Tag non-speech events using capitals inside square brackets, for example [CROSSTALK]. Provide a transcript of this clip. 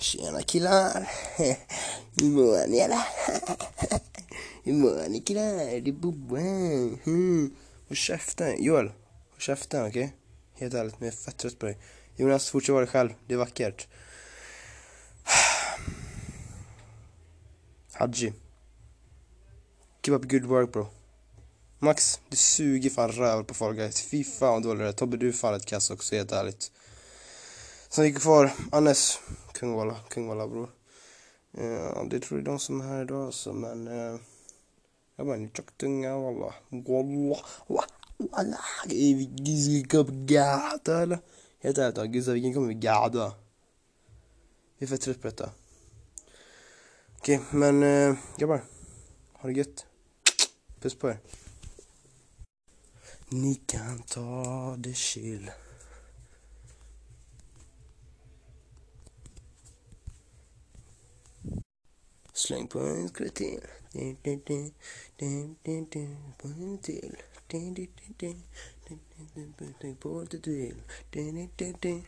Tjena killar! [LAUGHS] Hur mår ni eller? [LAUGHS] Hur mår ni killar? Det är Boe. Mm. Håll käften. Joel, håll käften okej? Okay? Helt ärligt, men jag är fett trött på dig. Jonas, fortsätt vara dig själv. Det är vackert. [SIGHS] Haji. Keep up good work bro. Max, du suger fan röv på Fall Guys. Fy fan vad dålig du är. Tobbe, du är fan ett kass också, helt ärligt. Sen gick kvar Annes, Kungvalla, Kungvalla bror. Eh, ja, det tror jag de som är här idag alltså, men... Uh, jag bara, ni tjocktunga walla. Walla, walla. Gizka gata eller? Helt ärligt då, vilken kommer vi gada? Vi är för trött på detta. Okej, okay, men uh, grabbar. Ha det gött. Puss på er. Ni kan ta det chill. Släng på en skvätt till. På en till. Släng på lite till.